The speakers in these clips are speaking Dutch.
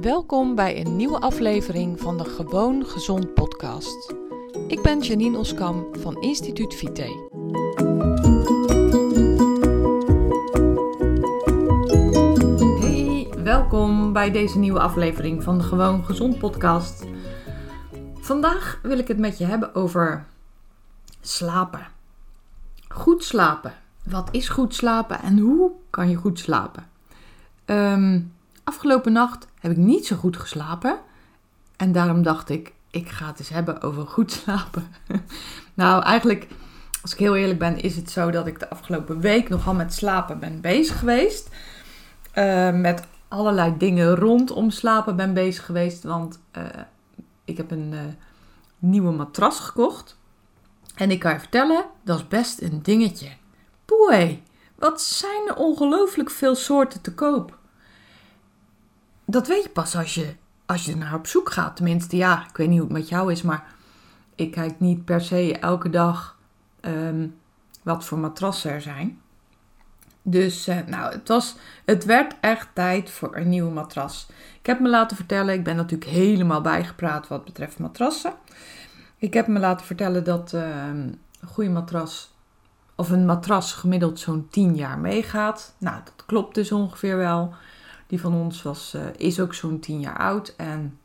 Welkom bij een nieuwe aflevering van de Gewoon Gezond podcast. Ik ben Janine Oskam van Instituut Vite. Hey, welkom bij deze nieuwe aflevering van de Gewoon Gezond podcast. Vandaag wil ik het met je hebben over slapen. Goed slapen. Wat is goed slapen en hoe kan je goed slapen? Ehm, afgelopen nacht heb ik niet zo goed geslapen. En daarom dacht ik, ik ga het eens hebben over goed slapen. nou, eigenlijk, als ik heel eerlijk ben, is het zo dat ik de afgelopen week nogal met slapen ben bezig geweest. Uh, met allerlei dingen rondom slapen ben bezig geweest. Want uh, ik heb een uh, nieuwe matras gekocht. En ik kan je vertellen, dat is best een dingetje. Poei, wat zijn er ongelooflijk veel soorten te koop dat weet je pas als je, als je naar op zoek gaat. Tenminste, ja, ik weet niet hoe het met jou is, maar ik kijk niet per se elke dag um, wat voor matrassen er zijn. Dus uh, nou, het, was, het werd echt tijd voor een nieuwe matras. Ik heb me laten vertellen, ik ben natuurlijk helemaal bijgepraat wat betreft matrassen. Ik heb me laten vertellen dat uh, een goede matras, of een matras gemiddeld zo'n 10 jaar meegaat. Nou, dat klopt dus ongeveer wel. Die van ons was, uh, is ook zo'n 10 jaar oud. En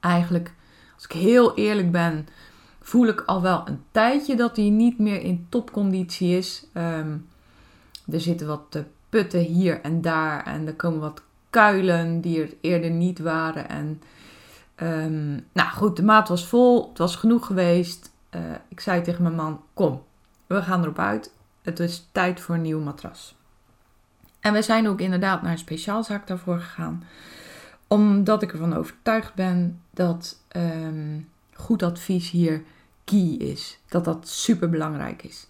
eigenlijk, als ik heel eerlijk ben, voel ik al wel een tijdje dat hij niet meer in topconditie is. Um, er zitten wat uh, putten hier en daar. En er komen wat kuilen die er eerder niet waren. En um, nou goed, de maat was vol. Het was genoeg geweest. Uh, ik zei tegen mijn man: Kom, we gaan erop uit. Het is tijd voor een nieuw matras. En we zijn ook inderdaad naar een speciaalzaak daarvoor gegaan. Omdat ik ervan overtuigd ben dat um, goed advies hier key is. Dat dat super belangrijk is.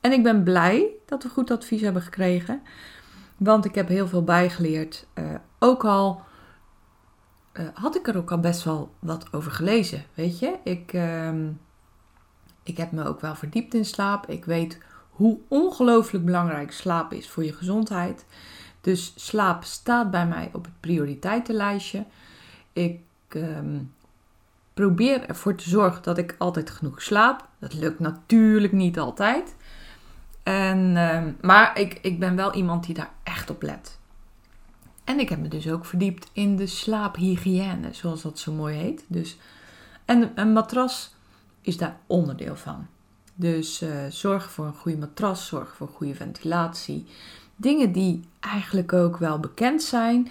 En ik ben blij dat we goed advies hebben gekregen. Want ik heb heel veel bijgeleerd. Uh, ook al uh, had ik er ook al best wel wat over gelezen. Weet je, ik, uh, ik heb me ook wel verdiept in slaap. Ik weet hoe ongelooflijk belangrijk slaap is voor je gezondheid. Dus slaap staat bij mij op het prioriteitenlijstje. Ik um, probeer ervoor te zorgen dat ik altijd genoeg slaap. Dat lukt natuurlijk niet altijd. En, um, maar ik, ik ben wel iemand die daar echt op let. En ik heb me dus ook verdiept in de slaaphygiëne, zoals dat zo mooi heet. Dus, en een matras is daar onderdeel van. Dus uh, zorg voor een goede matras, zorg voor goede ventilatie. Dingen die eigenlijk ook wel bekend zijn,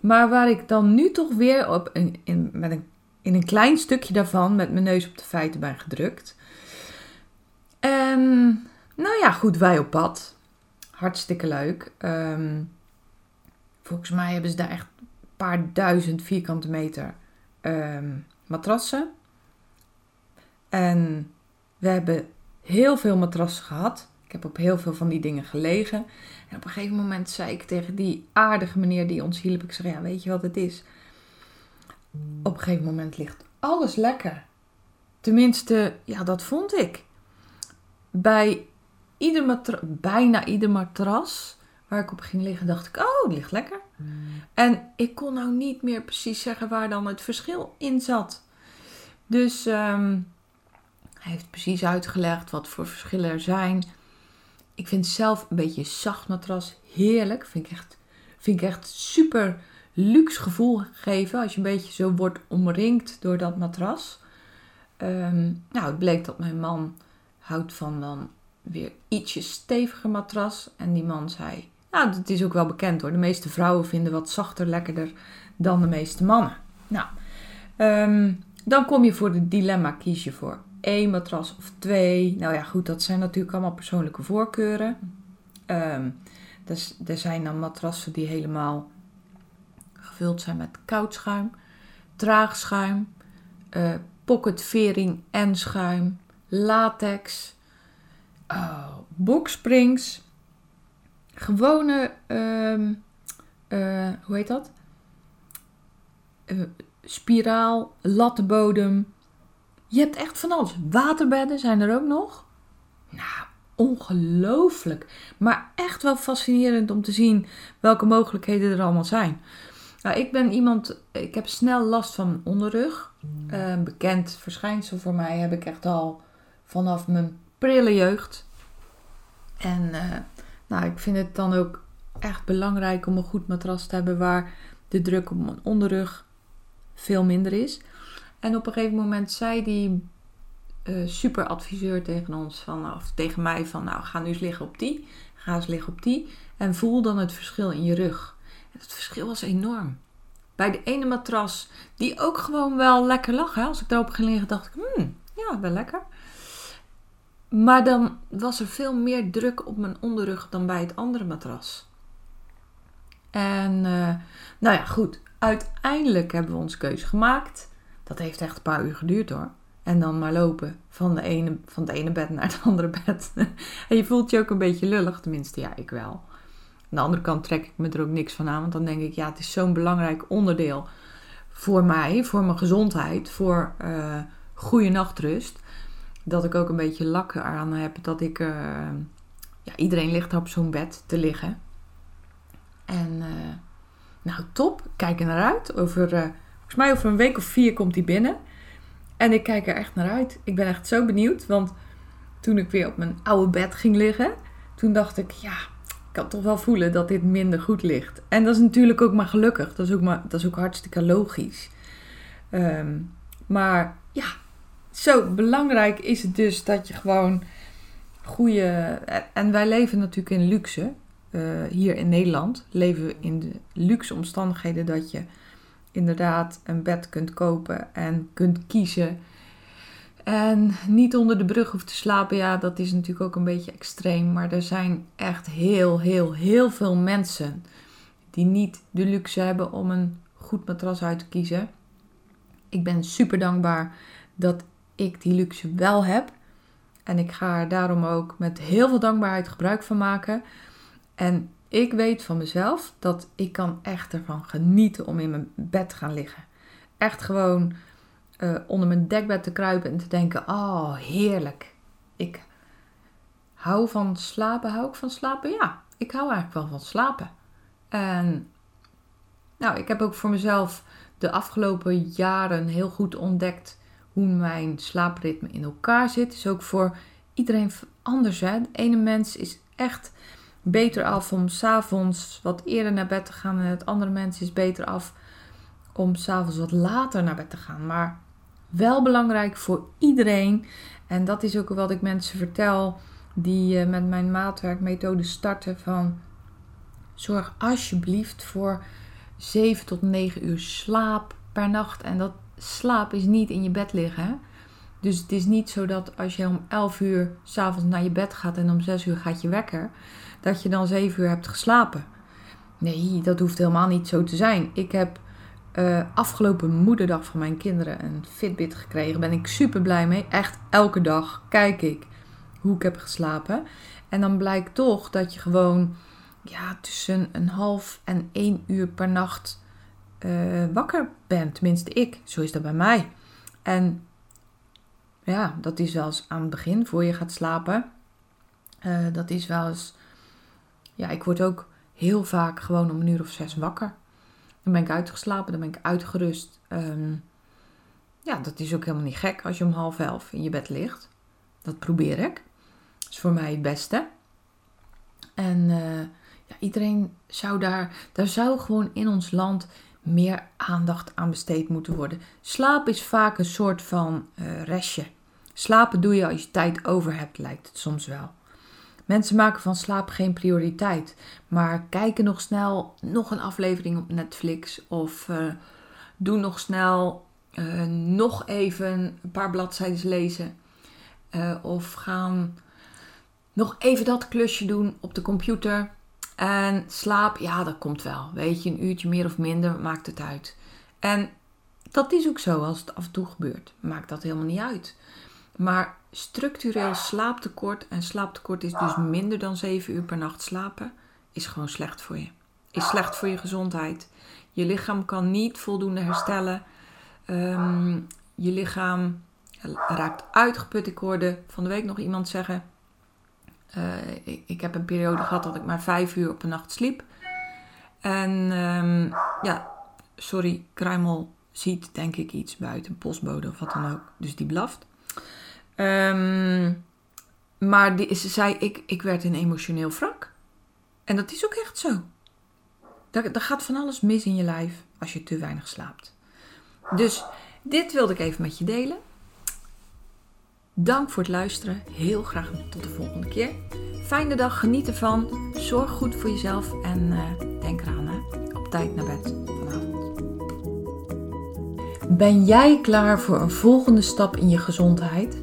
maar waar ik dan nu toch weer op in, in, met een, in een klein stukje daarvan met mijn neus op de feiten ben gedrukt. En nou ja, goed, wij op pad. Hartstikke leuk. Um, volgens mij hebben ze daar echt een paar duizend vierkante meter um, matrassen. En we hebben heel veel matrassen gehad. Ik heb op heel veel van die dingen gelegen. En op een gegeven moment zei ik tegen die aardige meneer die ons hielp. Ik zei, ja, weet je wat het is? Op een gegeven moment ligt alles lekker. Tenminste, ja, dat vond ik. Bij ieder matra bijna ieder matras waar ik op ging liggen, dacht ik, oh, het ligt lekker. Mm. En ik kon nou niet meer precies zeggen waar dan het verschil in zat. Dus um, hij heeft precies uitgelegd wat voor verschillen er zijn. Ik vind zelf een beetje zacht matras heerlijk. Vind ik echt, vind ik echt super luxe gevoel geven als je een beetje zo wordt omringd door dat matras. Um, nou, het bleek dat mijn man houdt van dan weer ietsje steviger matras. En die man zei, nou, dat is ook wel bekend hoor. De meeste vrouwen vinden wat zachter lekkerder dan de meeste mannen. Nou, um, dan kom je voor het dilemma, kies je voor één matras of twee. Nou ja, goed, dat zijn natuurlijk allemaal persoonlijke voorkeuren. Um, dus, er zijn dan matrassen die helemaal gevuld zijn met koud schuim, traag schuim, uh, vering en schuim, latex, oh, boxsprings, gewone, um, uh, hoe heet dat? Uh, spiraal, lattenbodem, je hebt echt van alles. Waterbedden zijn er ook nog. Nou, ongelooflijk. Maar echt wel fascinerend om te zien welke mogelijkheden er allemaal zijn. Nou, ik ben iemand, ik heb snel last van mijn onderrug. Uh, een bekend verschijnsel voor mij heb ik echt al vanaf mijn prille jeugd. En uh, nou, ik vind het dan ook echt belangrijk om een goed matras te hebben waar de druk op mijn onderrug veel minder is. En op een gegeven moment zei die uh, super adviseur tegen ons van, of tegen mij van, nou ga nu eens liggen op die, ga eens liggen op die en voel dan het verschil in je rug. En het verschil was enorm. Bij de ene matras, die ook gewoon wel lekker lag, hè? als ik daarop ging liggen, dacht ik, hmm, ja, wel lekker. Maar dan was er veel meer druk op mijn onderrug dan bij het andere matras. En uh, nou ja, goed. Uiteindelijk hebben we onze keuze gemaakt. Dat heeft echt een paar uur geduurd hoor. En dan maar lopen van, de ene, van het ene bed naar het andere bed. en je voelt je ook een beetje lullig, tenminste ja, ik wel. Aan de andere kant trek ik me er ook niks van aan, want dan denk ik, ja, het is zo'n belangrijk onderdeel voor mij, voor mijn gezondheid, voor uh, goede nachtrust. Dat ik ook een beetje lak aan heb dat ik, uh, ja, iedereen ligt op zo'n bed te liggen. En uh, nou, top, kijk er naar uit. Over, volgens mij over een week of vier komt hij binnen. En ik kijk er echt naar uit. Ik ben echt zo benieuwd. Want toen ik weer op mijn oude bed ging liggen, toen dacht ik, ja, ik kan toch wel voelen dat dit minder goed ligt. En dat is natuurlijk ook maar gelukkig. Dat is ook, maar, dat is ook hartstikke logisch. Um, maar ja, zo belangrijk is het dus dat je gewoon goede. En wij leven natuurlijk in luxe. Uh, hier in Nederland leven we in de luxe omstandigheden dat je inderdaad een bed kunt kopen en kunt kiezen. En niet onder de brug hoeft te slapen, ja, dat is natuurlijk ook een beetje extreem. Maar er zijn echt heel, heel, heel veel mensen die niet de luxe hebben om een goed matras uit te kiezen. Ik ben super dankbaar dat ik die luxe wel heb. En ik ga er daarom ook met heel veel dankbaarheid gebruik van maken. En ik weet van mezelf dat ik kan echt ervan genieten om in mijn bed te gaan liggen. Echt gewoon uh, onder mijn dekbed te kruipen en te denken: oh, heerlijk. Ik hou van slapen. Hou ik van slapen? Ja, ik hou eigenlijk wel van slapen. En nou, ik heb ook voor mezelf de afgelopen jaren heel goed ontdekt hoe mijn slaapritme in elkaar zit. Is ook voor iedereen anders. Hè? De ene mens is echt beter af om s'avonds wat eerder naar bed te gaan. En het andere mens is beter af om s'avonds wat later naar bed te gaan. Maar wel belangrijk voor iedereen. En dat is ook wat ik mensen vertel die uh, met mijn maatwerkmethode starten. Van zorg alsjeblieft voor 7 tot 9 uur slaap per nacht. En dat slaap is niet in je bed liggen. Dus het is niet zo dat als je om 11 uur s'avonds naar je bed gaat en om 6 uur gaat je wekker, dat je dan 7 uur hebt geslapen. Nee, dat hoeft helemaal niet zo te zijn. Ik heb uh, afgelopen moederdag van mijn kinderen een Fitbit gekregen. Ben ik super blij mee. Echt elke dag kijk ik hoe ik heb geslapen. En dan blijkt toch dat je gewoon ja, tussen een half en één uur per nacht uh, wakker bent. Tenminste, ik. Zo is dat bij mij. En ja, dat is wel eens aan het begin, voor je gaat slapen. Uh, dat is wel eens. Ja, ik word ook heel vaak gewoon om een uur of zes wakker. Dan ben ik uitgeslapen, dan ben ik uitgerust. Um, ja, dat is ook helemaal niet gek als je om half elf in je bed ligt. Dat probeer ik. Dat is voor mij het beste. En uh, ja, iedereen zou daar, daar zou gewoon in ons land meer aandacht aan besteed moeten worden. Slaap is vaak een soort van uh, restje. Slapen doe je als je tijd over hebt, lijkt het soms wel. Mensen maken van slaap geen prioriteit, maar kijken nog snel nog een aflevering op Netflix of uh, doen nog snel uh, nog even een paar bladzijden lezen uh, of gaan nog even dat klusje doen op de computer. En slaap, ja, dat komt wel. Weet je, een uurtje meer of minder maakt het uit. En dat is ook zo als het af en toe gebeurt. Maakt dat helemaal niet uit. Maar structureel slaaptekort, en slaaptekort is dus minder dan 7 uur per nacht slapen, is gewoon slecht voor je. Is slecht voor je gezondheid. Je lichaam kan niet voldoende herstellen. Um, je lichaam raakt uitgeput. Ik hoorde van de week nog iemand zeggen: uh, ik, ik, heb een periode gehad dat ik maar 5 uur op een nacht sliep. En um, ja, sorry, kruimel ziet denk ik iets buiten, postbode of wat dan ook. Dus die blaft. Ehm, maar die, ze zei, ik, ik werd een emotioneel wrak. En dat is ook echt zo. Er, gaat van alles mis in je lijf als je te weinig slaapt. Dus dit wilde ik even met je delen. Dank voor het luisteren. Heel graag tot de volgende keer. Fijne dag, geniet ervan. Zorg goed voor jezelf en uh, denk eraan, hè? op tijd naar bed vanavond. Ben jij klaar voor een volgende stap in je gezondheid?